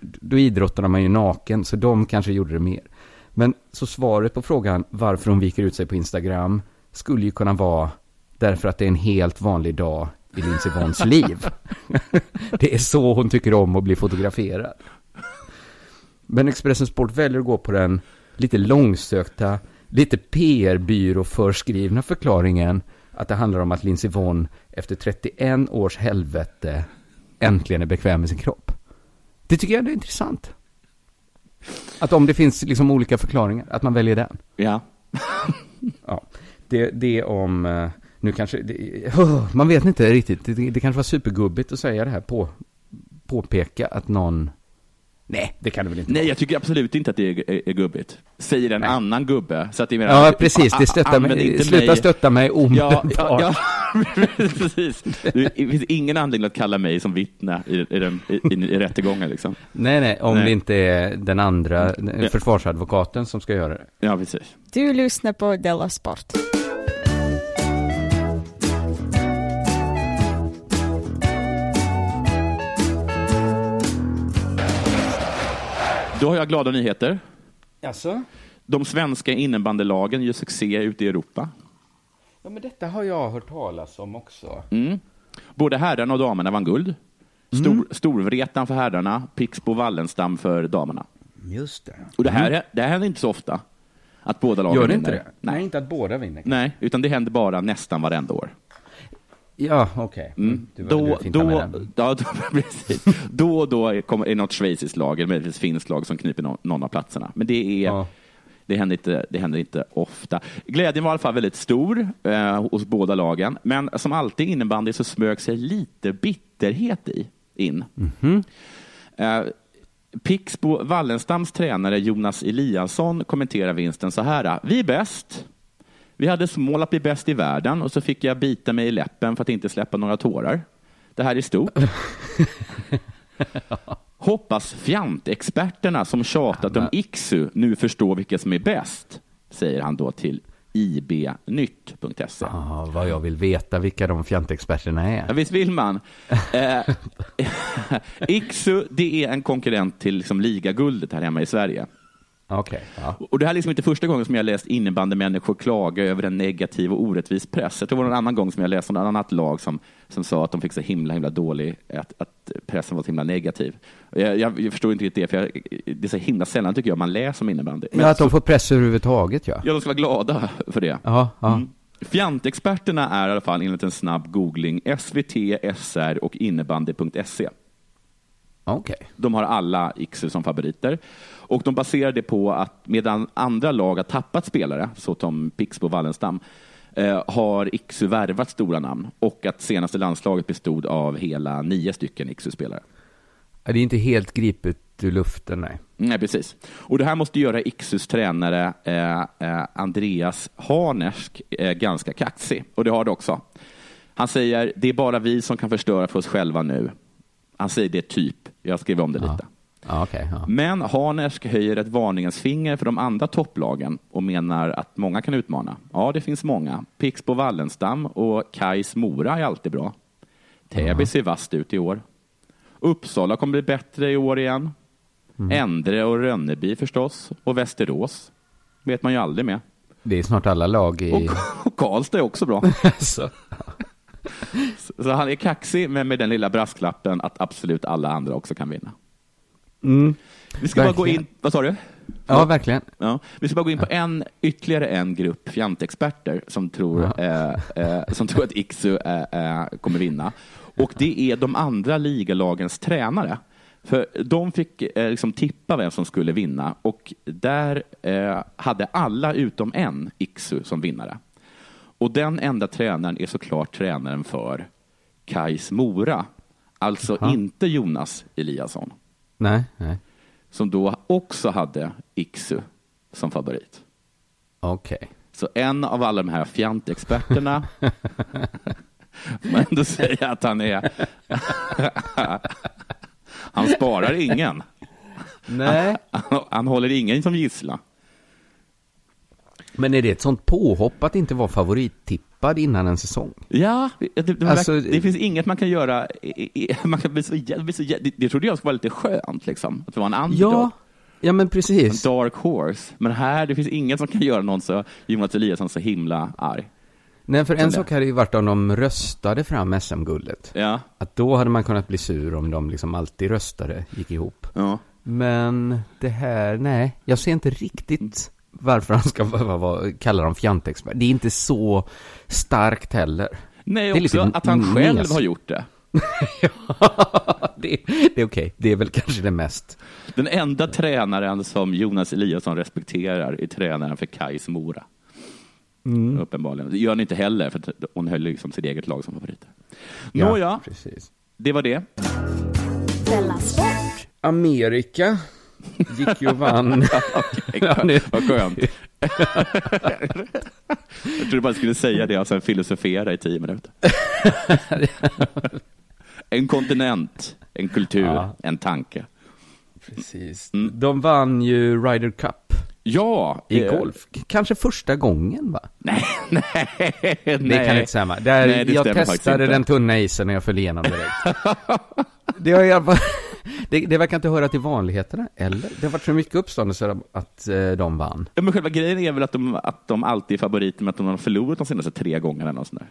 Då, idrottade man ju naken, så de kanske gjorde det mer. Men så svaret på frågan varför hon viker ut sig på Instagram skulle ju kunna vara därför att det är en helt vanlig dag i Lindsey Vonns liv. det är så hon tycker om att bli fotograferad. Men Expressen Sport väljer att gå på den lite långsökta, lite PR-byrå förskrivna förklaringen att det handlar om att Lindsey Vonn efter 31 års helvete äntligen är bekväm med sin kropp. Det tycker jag är intressant. Att om det finns liksom olika förklaringar, att man väljer den. Ja. ja. Det, det om, eh, nu kanske, det, oh, man vet inte riktigt, det, det kanske var supergubbigt att säga det här på, påpeka att någon, nej, det kan det väl inte Nej, jag tycker absolut inte att det är, är, är gubbigt. Säger en annan gubbe. Så att det menar, Ja, precis. Det stöttar mig- sluta stötta mig Ja, omedelbart. ja, ja, precis. Det finns ingen anledning att kalla mig som vittne i, i, den, i, i, i rättegången. Liksom. Nej, nej, om Nej. det inte är den andra Ja. försvarsadvokaten som ska göra det. Ja, precis. Du lyssnar på Della Sport. Då har jag glada nyheter. Jaså? De svenska innebandelagen gör succé ute i Europa. Ja, men detta har jag hört talas om också. Mm. Både herrarna och damerna vann guld. Stor, Storvretan för herrarna, Pixbo Wallenstam för damerna. Just det. Och det här, det här händer inte så ofta. Att båda lagen Gör det inte vinner. det? Nej. Nej, inte att båda vinner. Nej, utan det händer bara nästan varenda år. Ja, okej. Mm. Du var- du Då, då, ja, då, precis. då och då kommer, är det något schweiziskt lag, eller möjligtvis finskt lag som kniper någon, någon av platserna. Men det, är, det, händer inte, det händer inte ofta. Glädjen var i alla fall väldigt stor eh, hos båda lagen. Men som alltid innebandy så smög sig lite bitterhet i, in. Mhm. Eh, Pixbo Wallenstams tränare Jonas Eliasson kommenterar vinsten så här. Vi är bäst. Vi hade som mål att bli bäst i världen och så fick jag bita mig i läppen för att inte släppa några tårar. Det här är stort. Hoppas fjantexperterna som tjatat om Iksu nu förstår vilka som är bäst, säger han då till ibnytt.se. Ja, vad jag vill veta vilka de fjantexperterna är. Ja, visst vill man? Eh, Iksu, det är en konkurrent till liksom, ligaguldet här hemma i Sverige. Okej, ja. Och det här är liksom inte första gången som jag läst innebandymänniskor klaga över en negativ och orättvis press. Jag tror det var någon annan gång som jag läste något annat lag som, som sa att de fick så himla, himla dålig, att, att pressen var så himla negativ. Jag, jag, jag förstår inte riktigt det, för jag, det är så himla sällan tycker jag man läser om innebandy. Men att de får press överhuvudtaget, ja. Ja, de ska vara glada för det. Ja, ja. Mm. Fjantexperterna är i alla fall enligt en snabb googling SVT, SR och innebandy.se. Okej. De har alla Iksu som favoriter. Och de baserar det på att medan andra lag har tappat spelare, såsom Pixbo och Wallenstam, eh, har Iksu värvat stora namn och att senaste landslaget bestod av hela nio stycken Iksu-spelare. Det är inte helt gripet ur luften, nej. Nej, precis. Och det här måste göra Iksus tränare eh, eh, Andreas Harnersk eh, ganska kaxig. Och det har det också. Han säger, det är bara vi som kan förstöra för oss själva nu. Han säger det typ. Jag skriver om det lite. Ja, okej. ja. Men Harnersk höjer ett varningens finger för de andra topplagen och menar att många kan utmana. Ja, det finns många. Pixbo Wallenstam och Kais Mora är alltid bra. Täby ser vasst ut i år. Uppsala kommer bli bättre i år igen. Endre och Rönneby förstås. Och Västerås vet man ju aldrig med. Det är snart alla lag i... Och, och Karlstad är också bra. Så, han är kaxig, men med den lilla brasklappen att absolut alla andra också kan vinna. Mm. Vi ska bara gå Verkligen. in, vad sa du? Ja, verkligen. Ja, vi ska bara gå in på en, ytterligare en grupp fjantexperter som tror, eh, eh, som tror att Iksu eh, eh, kommer vinna. Och det är de andra ligalagens tränare. För de fick eh, liksom tippa vem som skulle vinna och där eh, hade alla utom en Iksu som vinnare. Och den enda tränaren är såklart tränaren för Kais Mora. Alltså Jaha. inte Jonas Eliasson Nej, nej. som då också hade Iksu som favorit. Okej. Så en av alla de här fjantexperterna får man ändå säga att han är... han sparar ingen. Nej. Han, han håller ingen som gisslan. Men är det ett sånt påhopp att inte vara favorittippad innan en säsong? Ja, det, det, Alltså, det finns inget man kan göra. Man kan bli så, bli så, det, det trodde jag skulle vara lite skönt, liksom. att det var en underdog. Ja, ja men precis. En dark horse. Men här, det finns ingen som kan göra någon så, Jonas Eliasson så himla arg. Nej, för en sak hade ju varit om de röstade fram SM-guldet. Ja. Att då hade man kunnat bli sur om de liksom alltid röstade, gick ihop. Ja. Men det här, nej, jag ser inte riktigt varför han ska behöva vara- kalla dem fjantexpert. Det är inte så starkt heller. Nej, Det är också att han själv mes. har gjort det. det, det är okej, det är väl kanske det mest. Den enda tränaren som Jonas Eliasson respekterar är tränaren för Kais Mora. Mm. Uppenbarligen. Det gör han inte heller, för hon höll liksom sitt eget lag som favoriter. Ja, Nåja, precis. det var det. Amerika gick ju och vann. Okej, Ja, nu- Vad skönt. Jag trodde bara skulle säga det och sen filosofera i tio minuter. En kontinent, en kultur, Ja. en tanke. Precis. Mm. De vann ju Ryder Cup Ja, i eh, golf. Kanske första gången va? Nej, nej, Det kan jag inte säga. Där Nej, jag testade den tunna isen när jag föll igenom direkt. det, har alla fall, det, det verkar inte höra till vanligheterna, eller? Det har varit så mycket uppståndelse att eh, de vann. Ja, men själva grejen är väl att de, att de alltid är favoriter med att de har förlorat de senaste tre gångerna. Eller något sånt där.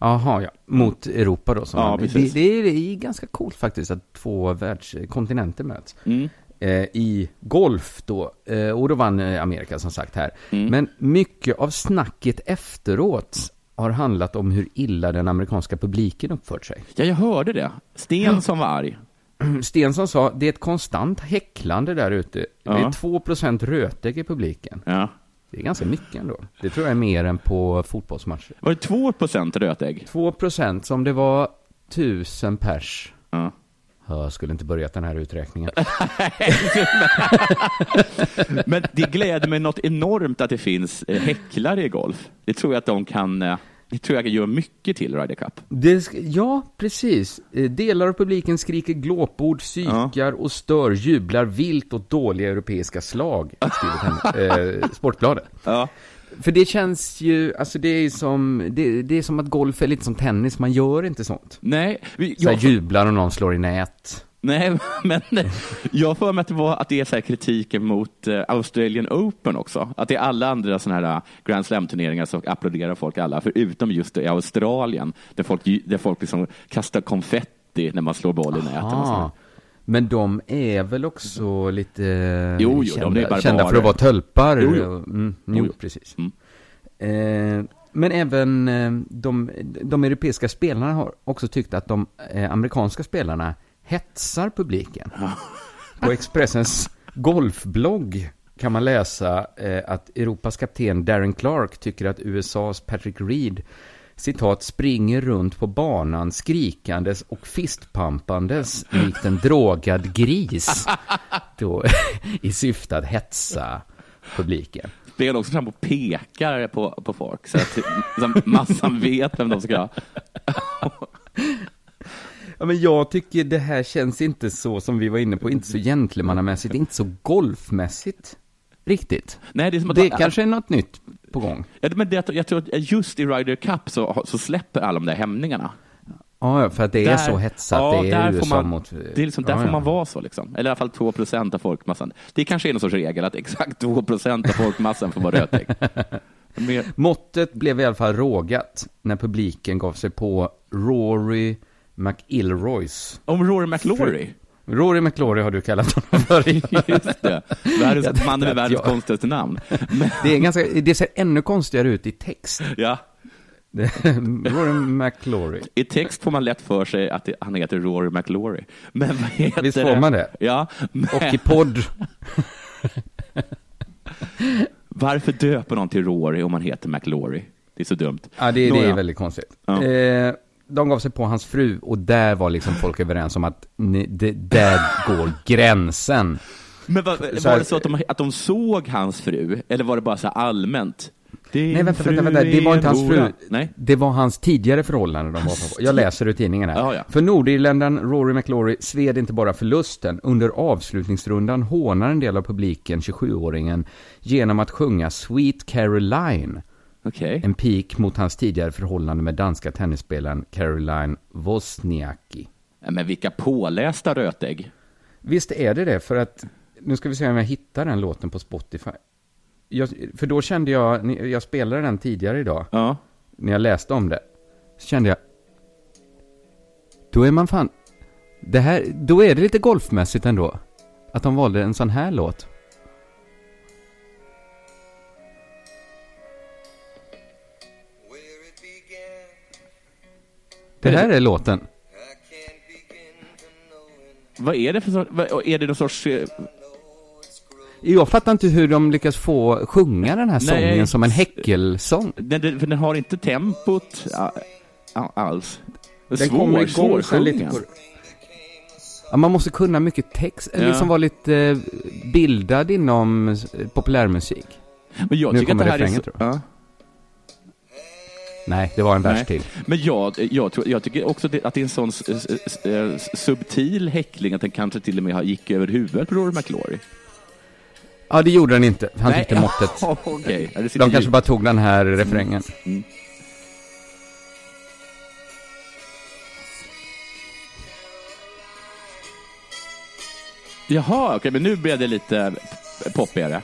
Jaha, ja. Mot Europa då. Som Ja, det, det, är, det är ganska coolt faktiskt att två världskontinenter möts. Mm. Eh, I golf då. Eh, och då vann eh, Amerika som sagt här. Mm. Men mycket av snacket efteråt har handlat om hur illa den amerikanska publiken uppfört sig. Ja, jag hörde det. Sten som var arg. Stensson sa, det är ett konstant häcklande där ute. Det Ja. är 2% rötägg i publiken. Ja. Det är ganska mycket ändå. Det tror jag är mer än på fotbollsmatcher. Var det 2 procent rötägg? 2% som det var tusen pers. Ja. Jag skulle inte börjat den här uträkningen. Men det gläder mig något enormt att det finns eh, häcklare i golf. Det tror jag att de kan, eh, det tror jag göra mycket till Ryder Cup. Det ja, precis. Eh, Delar av publiken skriker glåpord, psykar och stör, jublar vilt åt dåliga europeiska slag, skriver han, eh, Sportbladet. Ja. För det känns ju, alltså det är som, det, det är som att golf är lite som tennis, man gör inte sånt. Nej. Vi, Så jag, jublar om någon slår i nät. Nej, men jag för mig att det, var, att det är så här kritiken mot eh, Australian Open också. Att det är alla andra sådana här Grand Slam-turneringar så applåderar folk alla, förutom just i Australien, där folk, där folk liksom kastar konfetti när man slår boll i näten. Sådär. Men de är väl också lite Jo, jo, de kända, kända för att vara tölpar. Jo, jo. Mm, jo, Jo, jo. precis. Mm. Eh, men även eh, de, de europeiska spelarna har också tyckt att de eh, amerikanska spelarna hetsar publiken. På Expressens golfblogg kan man läsa eh, att Europas kapten Darren Clark tycker att USAs Patrick Reed citat, springer runt på banan skrikandes och fistpampandes likt en drogad gris. Då, I syfte att hetsa publiken. Spelar också fram och pekar på, på folk så att att massan vet vem de ska Ja, men jag tycker det här känns inte så som vi var inne på, inte så gentlemannamässigt, inte så golfmässigt. Riktigt. Nej, det är som att det kanske är något nytt på gång. Ja, men det, jag tror att just i Ryder Cup så, så släpper alla de där hämningarna. Ja, för att det är Där- så hetsat, ja, det är där får man, mot... Det är liksom, där ja, får man vara så. Liksom. Eller i alla fall 2 procent av folkmassan. Det kanske är någon sorts regel att exakt 2 procent av folkmassan får vara rötägg. Mer- Måttet blev i alla fall rågat när publiken gav sig på Rory McIlroys. Om Rory McIlroy? Rory McIlroy har du kallat honom för. Just det. Världens, mannen med världens jag- konstigaste namn. Det, är ganska, det ser ännu konstigare ut i text. ja. Rory McIlroy. I text får man lätt för sig att det, han heter Rory McIlroy. Men vad heter Visst får man det? Ja. Men, Och i podd. Varför döpa någon till Rory om man heter McIlroy? Det är så dumt. Ja, det, det är väldigt konstigt. Ja. Eh, de gav sig på hans fru och där var liksom folk överens om att ni, det, där går gränsen. Men var, Så var här- det så att de, att de såg hans fru? Eller var det bara så allmänt? Din Nej, vänta, vänta, vänta. Det var inte hans fru. Nej. Det var hans tidigare förhållande de var på. Jag läser ur tidningen här. Ja, ja. För nordirländaren Rory McIlroy sved inte bara förlusten. Under avslutningsrundan hånar en del av publiken 27-åringen genom att sjunga Sweet Caroline. Okej. En pik mot hans tidigare förhållande med danska tennisspelaren Caroline Wozniacki. Men vilka pålästa rötägg. Visst är det det, för att nu ska vi se om jag hittar den låten på Spotify. Jag, för då kände jag, jag spelade den tidigare idag, Ja. när jag läste om det. Så kände jag, då är man fan, det här, då är det lite golfmässigt ändå. Att de valde en sån här låt. Det här är låten. Vad är det för sorts, vad, är det någon sorts... eh, Jag fattar inte hur de lyckas få sjunga den här Nej. sången som en häckelsång. Den, den, för den har inte tempot alls. Den kommer igång sen lite på... Ja, man måste kunna mycket text, Ja. liksom vara lite eh, bildad inom eh, populärmusik. Men jag Nu tycker att kommer det här är refrängen, så, tror ja. Nej, det var en vers till. Men jag, jag, tror, jag tycker också att det är en sån eh, subtil häckling att den kanske till och med gick över huvudet på Rory McIlroy. Ja, det gjorde den inte. Han Nej. tyckte måttet. Sitter De kanske ljud. bara tog den här refrängen. Mm. Jaha, okej, men nu blev det lite poppigare.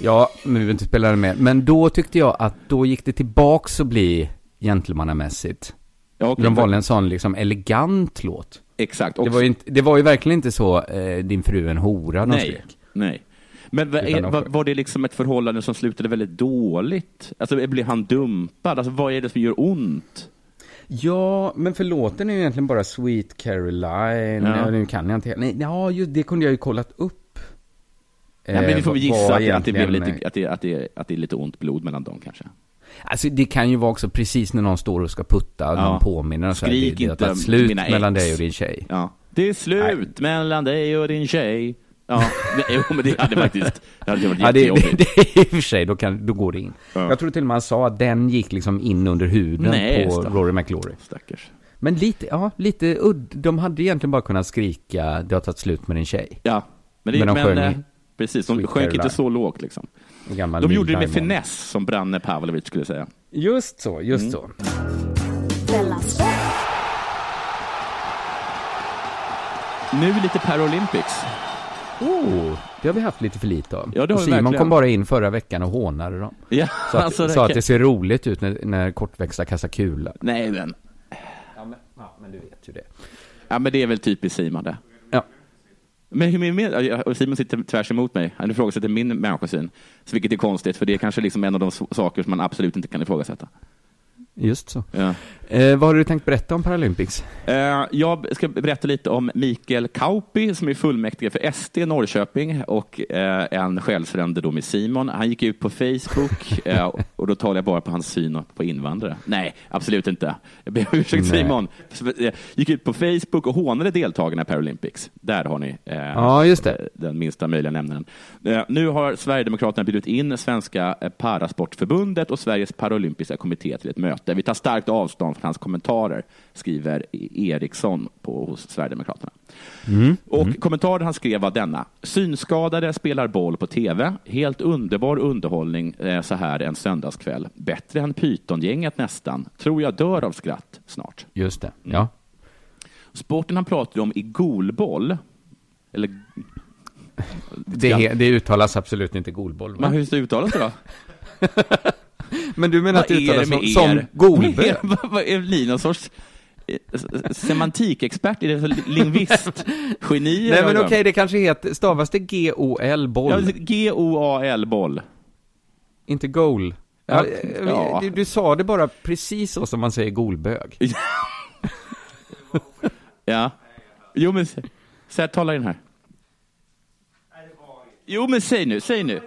Ja, men vi vill inte spela den mer. Men då tyckte jag att då gick det tillbaks att bli gentlemannamässigt. Ja, okej, De valde en sån liksom elegant låt. Exakt. Det var, ju inte, det var ju verkligen inte så, eh, din fru är en hora, de Nej, skrek. nej. Men var, var det liksom ett förhållande som slutade väldigt dåligt? Alltså, blev han dumpad? Alltså, vad är det som gör ont? Ja, men för låten är ju egentligen bara Sweet Caroline. Ja. Nu kan jag inte. Nej, ja, ju, det kunde jag ju kollat upp. Ja, men vi Eh, får väl gissa att, det- att, det blev lite, att, det, att, det, att det är lite ont blod mellan dem kanske. Alltså det kan ju vara också precis när någon står och ska putta, Ja. någon påminner och så här, det, det har tagit slut mellan dig och din tjej. Ja. Det är slut mellan dig och din tjej. Ja, nej, jo, men det hade faktiskt det hade varit Ja, det, jättejobbigt. det, det i och för sig, då, kan, då går det in. Ja. Jag tror till och med han sa att den gick liksom in under huden Nej, på det. Rory McIlroy. Stackars. Men lite, ja, lite udd. De hade egentligen bara kunnat skrika, det har tagit slut med din tjej. Ja, men, det, Men de men, sjöng eh, Precis, de Sweet sjönk inte så lågt liksom. Gammal De gjorde det med finess, som Branne Pavlovic skulle säga. Just så, just Mm. så. Nu lite Paralympics. Oh, det har vi haft lite för lite av. Ja, det har Simon verkligen. kom bara in förra veckan och hånade dem. Ja, Så att, alltså, det så att det ser roligt ut när, när kortväxta kastar kula. Nej, men. Ja men, ja, men du vet ju det. Ja, men det är väl typiskt Simon det. Men hur med, Simon sitter tvärs emot mig. Han ifrågasätter min människosyn. Så vilket är konstigt, för det är kanske liksom en av de saker som man absolut inte kan ifrågasätta. Just så. Ja. Eh, vad har du tänkt berätta om Paralympics? Eh, Jag ska berätta lite om Mikael Kauppi som är fullmäktige för SD i Norrköping och eh, en själsfrände då med Simon. Han gick ut på Facebook eh, och då talar jag bara på hans syn på invandrare. Nej, absolut inte. Jag ber om ursäkt. Simon. Eh, Gick ut på Facebook och hånade deltagarna i Paralympics. Där har ni eh, Ja, just det. den minsta möjliga nämnaren. Nu har Sverigedemokraterna bjudit in Svenska Parasportförbundet och Sveriges Paralympiska kommitté till ett möte. Vi tar starkt avstånd från hans kommentarer, skriver Eriksson på, hos Sverigedemokraterna. Mm. Och kommentaren han skrev var denna. Synskadade spelar boll på tv. Helt underbar underhållning eh, så här en söndagskväll. Bättre än Pythongänget nästan. Tror jag dör av skratt snart. Just det, ja. Sporten han pratade om i golboll, eller Det, det uttalas absolut inte golboll. Men hur uttalas det då? Men du menar att det uttalas som, som golbög? Vad är- ni någon sorts eh, semantikexpert? Är det så lingvist? Geni? Nej men okej, det kanske heter, stavas det G-O-L, boll? Ja, G-O-A-L, boll. Inte goal? Ja, Ja. Du, du sa det bara precis så som man säger golbög. Ja. Jo men, säg, tala in här. Jo men säg nu, säg nu.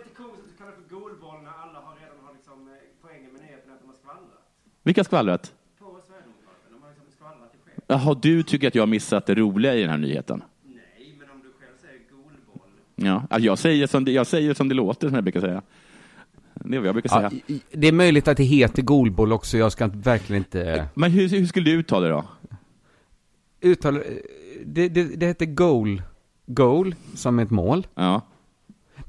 Vilka skvallrat? Jaha, du tycker att jag har missat det roliga i den här nyheten? Nej, men om du själv säger golboll. Ja, jag säger som det, jag säger som det låter, som jag brukar säga. Det är vad jag brukar Ja, säga. det är möjligt att det heter golboll också, jag ska verkligen inte Men hur, hur skulle du uttala det då? uttala... Det, det, det heter goal. Goal, som ett mål. Ja.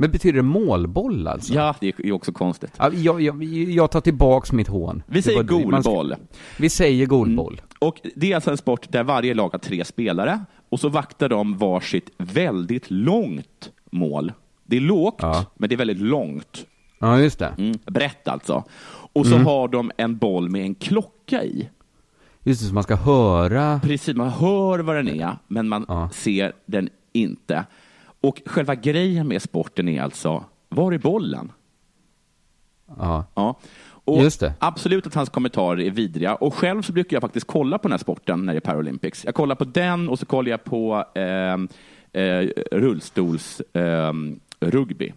Men betyder det målboll alltså? Ja, det är ju också konstigt. Ja, jag, jag, jag tar tillbaks mitt hån. Vi säger golboll. Vi säger golboll. Och det är alltså en sport där varje lag har tre spelare och så vaktar de varsitt väldigt långt mål. Det är lågt, men det är väldigt långt. Ja, just det. Mm, brett alltså. Och så Mm. har de en boll med en klocka i. Just det, så man ska höra... Precis, man hör vad den är, men man ser den inte. Och själva grejen med sporten är alltså, var är bollen? Ja. Ja. Och Just det. Absolut att hans kommentarer är vidriga. Och själv så brukar jag faktiskt kolla på den här sporten när det är Paralympics. Jag kollar på den och så kollar jag på eh, eh, eh, rugby.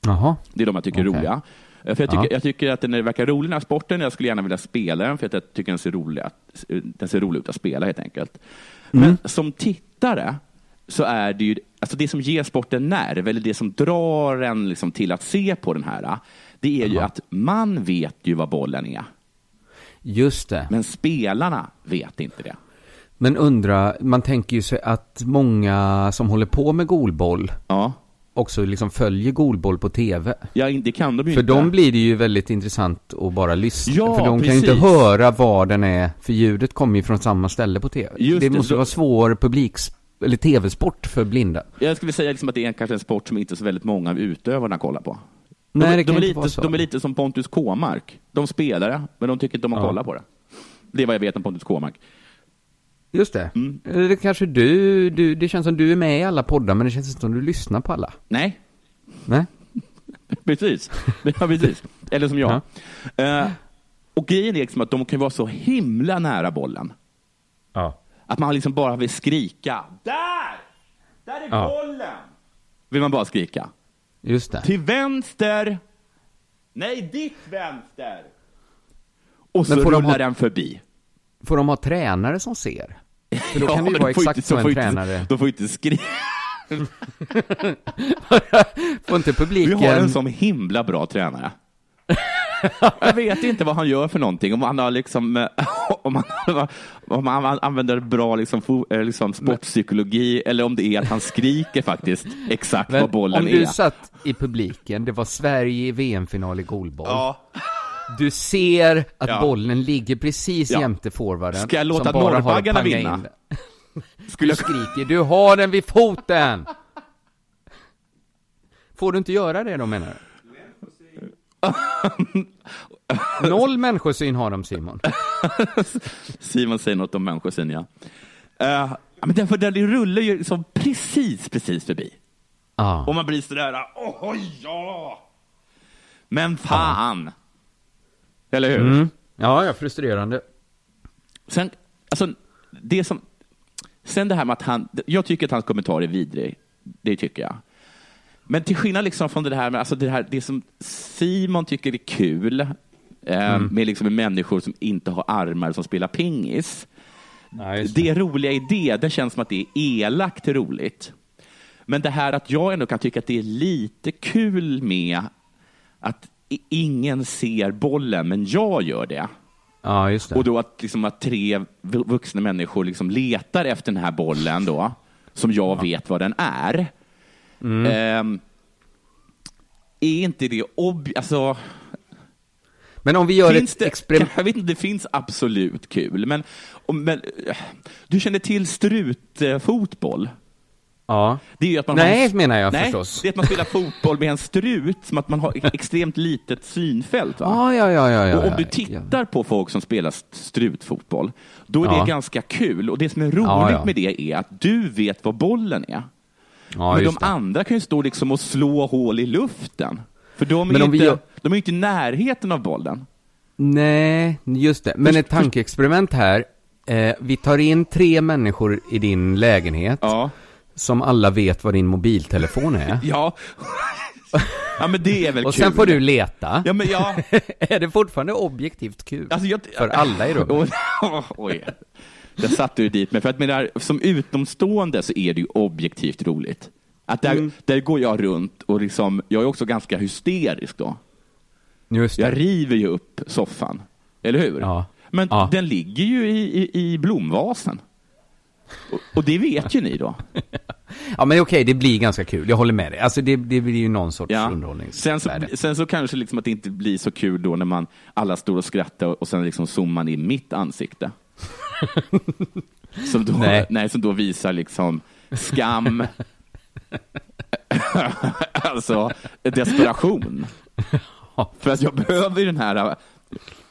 Jaha. Det är de jag tycker är Okej. roliga. Eh, För jag, tycker, Ja. jag tycker att den verkar rolig den här sporten. Jag skulle gärna vilja spela den för att jag tycker den ser rolig, att, den ser rolig ut att spela helt enkelt. Mm. Men som tittare så är det ju alltså det som ger sporten nerv, eller det som drar en liksom till att se på den här, det är ju att man vet ju vad bollen är. Just det. Men spelarna vet inte det. Men undra, man tänker ju sig att många som håller på med golboll ja. också liksom följer golboll på tv. Ja, det kan de ju För inte. dem blir det ju väldigt intressant att bara lyssna. Ja, för de kan ju precis. inte höra var den är, för ljudet kommer ju från samma ställe på tv. Just det det, måste då- vara svår publiks eller tv-sport för blinda. Jag skulle säga liksom att det är kanske en sport som inte så väldigt många av utövarna kollar på. Nej, de, kan de, är lite, de är lite som Pontus Kåmark. De spelar det, men de tycker inte om att Ja. kolla på det. Det är vad jag vet om Pontus Kåmark. Just det. Mm. Eller det kanske du, du, det känns som du är med i alla poddar, men det känns inte som du lyssnar på alla. Nej, Nej? precis. Ja, precis. Eller som jag. Eh, och grejen är liksom att de kan vara så himla nära bollen. Ja. Att man liksom bara vill skrika. Där! Där är Ja. bollen! Vill man bara skrika. Just det. Till vänster! Nej, ditt vänster! Och så Men får de rullar ha- den förbi. Får de ha tränare som ser? För då Ja, kan det ju vara exakt de en tränare... De får inte skrika. Får inte publiken... Vi har en sån himla bra tränare. Jag vet inte vad han gör för någonting. Om han har liksom, eh, om han, om han använder bra liksom, eh, liksom sportpsykologi eller om det är att han skriker faktiskt exakt Men vad bollen om är. du satt i publiken, det var Sverige i VM-final i golboll. Du ser att Ja. bollen ligger precis Ja. jämte forwarden. Ska jag låta norrbaggarna vinna? in den. Du skriker, du har den vid foten! Får du inte göra det då menar du? Noll människosyn har de Simon. Simon säger något om människosyn, ja. Uh, men därför den rullar ju liksom precis, precis förbi. Ja. Och man blir sådär, åh ja! Men fan! Eller hur? Mm. Ja, ja, frustrerande. Sen, alltså, det som, sen det här med att han, jag tycker att hans kommentar är vidrig. Det tycker jag. Men till skillnad liksom från det här med, alltså det här, det som Simon tycker är kul, eh, Mm. med liksom människor som inte har armar som spelar pingis. det. roliga i det, det känns som att det är elakt roligt. Men det här att jag ändå kan tycka att det är lite kul med att ingen ser bollen, men jag gör det. Ja, det. Och då att, liksom, att tre vu- vuxna människor liksom letar efter den här bollen då, som jag vet vad den är. Mm. Ehm, är inte det ob... Alltså, Men om vi gör finns ett experiment... Jag vet inte, det finns absolut kul, men, om, men eh, du känner till strutfotboll? Ja. Det är ju att man Nej, har, menar jag nej, förstås. Det är att man spelar fotboll med en strut, som att man har extremt litet synfält. Va? Ah, ja, ja, ja, ja, och om du tittar på folk som spelar st- strutfotboll, då är Ja. det ganska kul. Och det som är roligt Ja, ja. med det är att du vet vad bollen är. Ja, Men de det. andra kan ju stå liksom och slå hål i luften. För de är, Men ju om vi inte, de är inte i närheten av bollen. Nej, just det. Men ett tankeexperiment här. Eh, vi tar in tre människor i din lägenhet. Som alla vet vad din mobiltelefon är. Ja. ja, men det är väl Och kul. sen får du leta. Ja, men ja. är det fortfarande objektivt kul? Alltså, jag, För alla i rummet. Oj. Där satte du dit mig. För att menar, som utomstående så är det ju objektivt roligt. Att där, Mm. där går jag runt och liksom, jag är också ganska hysterisk då. Just det. Jag river ju upp soffan, eller hur? Ja. Men Ja. den ligger ju i, i, i blomvasen. Och, och det vet ju ni då. Ja, men okej, det blir ganska kul. Jag håller med dig. Alltså, det, det blir ju någon sorts Ja. underhållningsvärde. Sen så, sen så kanske liksom att det inte blir så kul då när man alla står och skrattar och sen liksom zoomar man in mitt ansikte. som, då, Nej. nej. som då visar liksom skam, alltså desperation. För att jag behöver ju den här äh,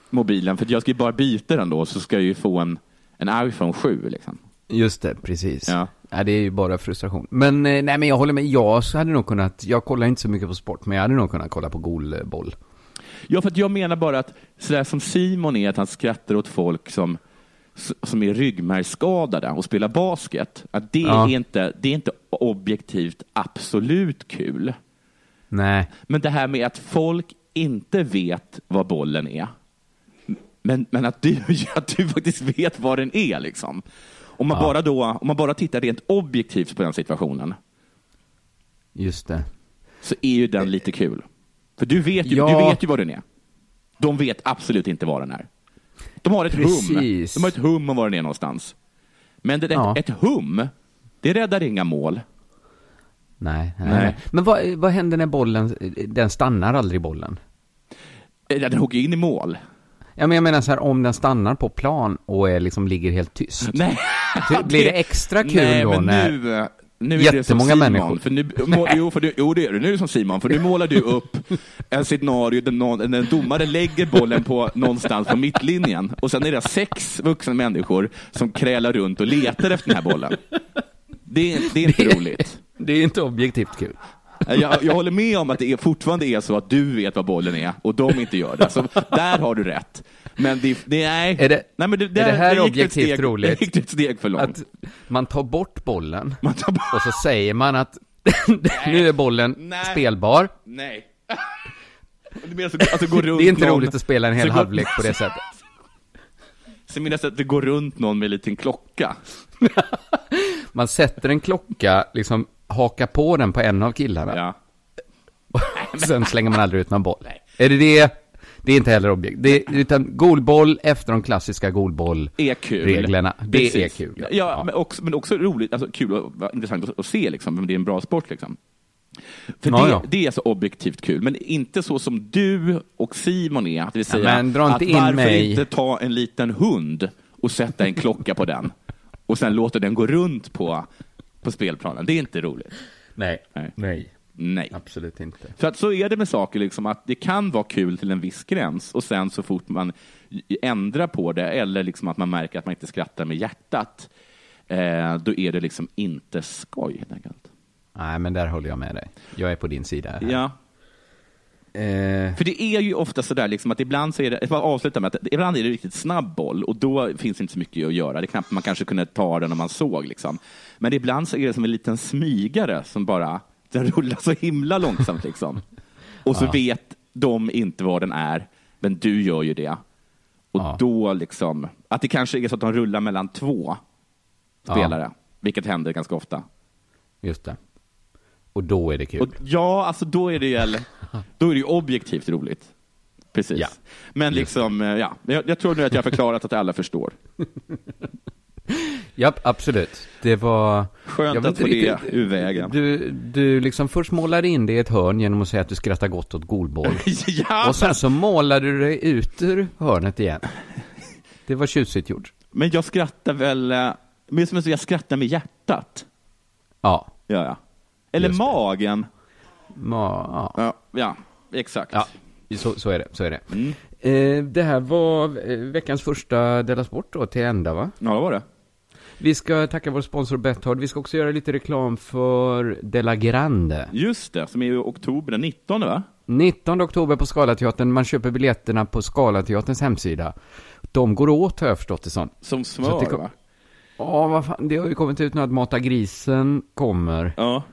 mobilen, för att jag ska ju bara byta den då, så ska jag ju få en, en iPhone 7. Liksom. Just det, precis. Ja. Ja, det är ju bara frustration. Men, eh, nej men jag håller med. Jag hade nog kunnat, jag kollar inte så mycket på sport, men jag hade nog kunnat kolla på golboll. Ja, för jag menar bara att sådär som Simon är, att han skrattar åt folk som, som är ryggmärgsskadade och spelar basket, att det, Ja. är inte, det är inte objektivt absolut kul. Nej. Men det här med att folk inte vet vad bollen är, men, men att, du, att du faktiskt vet vad den är. Liksom. Om, man Ja. bara då, om man bara tittar rent objektivt på den situationen, Just det. så är ju den lite kul. För du vet ju, Ja. du vet ju vad den är. De vet absolut inte vad den är. De har ett hum. Precis. De har ett hum om var den är någonstans. Men det, Ja. ett hum, det räddar inga mål. Nej, nej. Nej. Men vad, vad händer när bollen, den stannar aldrig bollen? Eh, Den hugger in i mål. Ja, men jag menar så här, om den stannar på plan och är liksom ligger helt tyst. Nej. Blir det extra kul Nej, då men när nu, nu är det som jättemånga Simon, människor... För nu, må, jo, för du, jo, det är det. Nu är det som Simon, för nu målar du upp en scenario där någon, en domare lägger bollen på någonstans på mittlinjen och sen är det sex vuxna människor som krälar runt och letar efter den här bollen. Det är, det är inte roligt. Det är inte objektivt kul. Jag, jag håller med om att det är, fortfarande är så att du vet vad bollen är och de inte gör det. Så där har du rätt. Men det, det nej. Är det, nej, men det, är det här ett objektivt steg, roligt? Det gick ett steg för långt. Att man tar bort bollen tar bort... och så säger man att nu är bollen Nej. spelbar. Nej. Så, alltså, runt Det är inte någon, roligt att spela en hel halvlek på det sättet. Menar jag att det går runt någon med en liten klocka. Man sätter en klocka, liksom hakar på den på en av killarna. Ja. Och sen slänger man aldrig ut någon boll. Är det det? Det är inte heller objekt. Det, utan golboll efter de klassiska golboll-reglerna. Det Precis. är kul. Ja, ja. Men, också, men också roligt, alltså kul och intressant att, att se liksom, men det är en bra sport liksom. För Ja, det, ja. det är så objektivt kul, men inte så som du och Simon är. Det vill säga, men dra inte att in varför mig. inte ta en liten hund och sätta en klocka på den och sen låta den gå runt på, på spelplanen. Det är inte roligt. Nej. Nej. Nej. Nej. Absolut inte. För att så är det med saker, liksom, att det kan vara kul till en viss gräns och sen så fort man ändrar på det eller liksom att man märker att man inte skrattar med hjärtat, eh, då är det liksom inte skoj. helt enkelt. Nej, men där håller jag med dig. Jag är på din sida. Här. Ja. Eh, För det är ju ofta sådär liksom att ibland så är det, jag avsluta med att ibland är det riktigt snabb boll och då finns det inte så mycket att göra. Det är knappt man kanske kunde ta den om man såg liksom. Men ibland så är det som en liten smygare som bara, den rullar så himla långsamt liksom. Och så Ja. vet de inte vad den är, men du gör ju det. Och Ja. då liksom, att det kanske är så att de rullar mellan två Ja. spelare, vilket händer ganska ofta. just det. Och då är det kul. Och, ja, alltså då är det ju, då är det objektivt roligt. Precis. Ja. Men liksom, eh, ja, jag, jag tror nu att jag har förklarat att alla förstår. Ja, absolut. Det var... Skönt att få det ur vägen. Du, du liksom först målade in det i ett hörn genom att säga att du skrattar gott åt golboll. ja, Och sen så målade du dig ut ur hörnet igen. Det var tjusigt gjort. men jag skrattar väl, eh, men som jag skrattar med hjärtat. Ja. Ja, ja. Eller magen. Ma, ja. Ja, ja exakt. ja. Så, så är det. Så är det. Mm. Eh, det här var eh, veckans första Della Sport då, till ända va? Ja, det var det. Vi ska tacka vår sponsor Betthard. Vi ska också göra lite reklam för Della Grande. Just det, som är i oktober den 19 va? 19 oktober på Scalateatern. Man köper biljetterna på Scalateaterns hemsida. De går åt har jag förstått det som. Som smör det va? Ja, vad fan. Det har ju kommit ut nu att Mata Grisen kommer. Ja,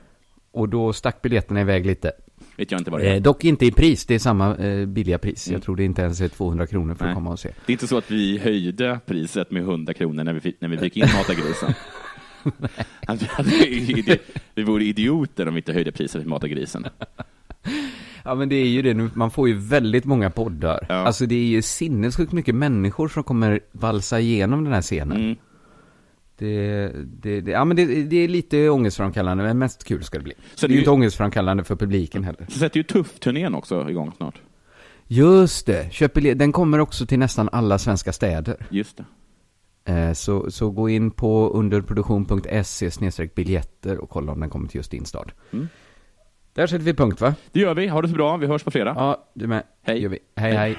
Och då stack biljetterna iväg lite. Vet jag inte vad det är. Eh, dock inte i pris, det är samma eh, billiga pris. Jag tror det inte ens är 200 kronor för Nej. att komma och se. Det är inte så att vi höjde priset med 100 kronor när vi, fick, när vi fick in Matagrisen. Vi, vi vore idioter om vi inte höjde priset för Matagrisen. Ja men det är ju det nu, man får ju väldigt många poddar. Ja. Alltså det är ju sinnessjukt mycket människor som kommer valsa igenom den här scenen. Mm. Det, det, det, ja men det, det är lite ångestframkallande, men mest kul ska det bli. Så det är ju inte ångestframkallande för publiken heller. Så sätter ju Tuff-turnén också igång snart. Just det, köp biljett. den kommer också till nästan alla svenska städer. Just det. Eh, Så, så gå in på underproduktion.se biljetter och kolla om den kommer till just din stad. Mm. Där sätter vi punkt va? Det gör vi. Ha det så bra. Vi hörs på fredag. Ja, du med. Hej. Gör vi. Hej hej.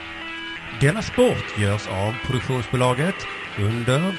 Denna sport görs av produktionsbolaget under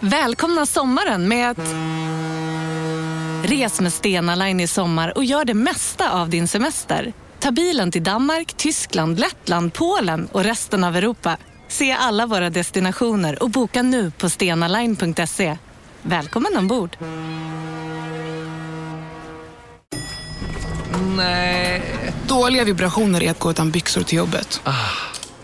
Välkomna sommaren med att... Res med Stena Line i sommar och gör det mesta av din semester. Ta bilen till Danmark, Tyskland, Lettland, Polen och resten av Europa. Se alla våra destinationer och boka nu på stenaline.se. Välkommen ombord! Nej. Dåliga vibrationer är att gå utan byxor till jobbet.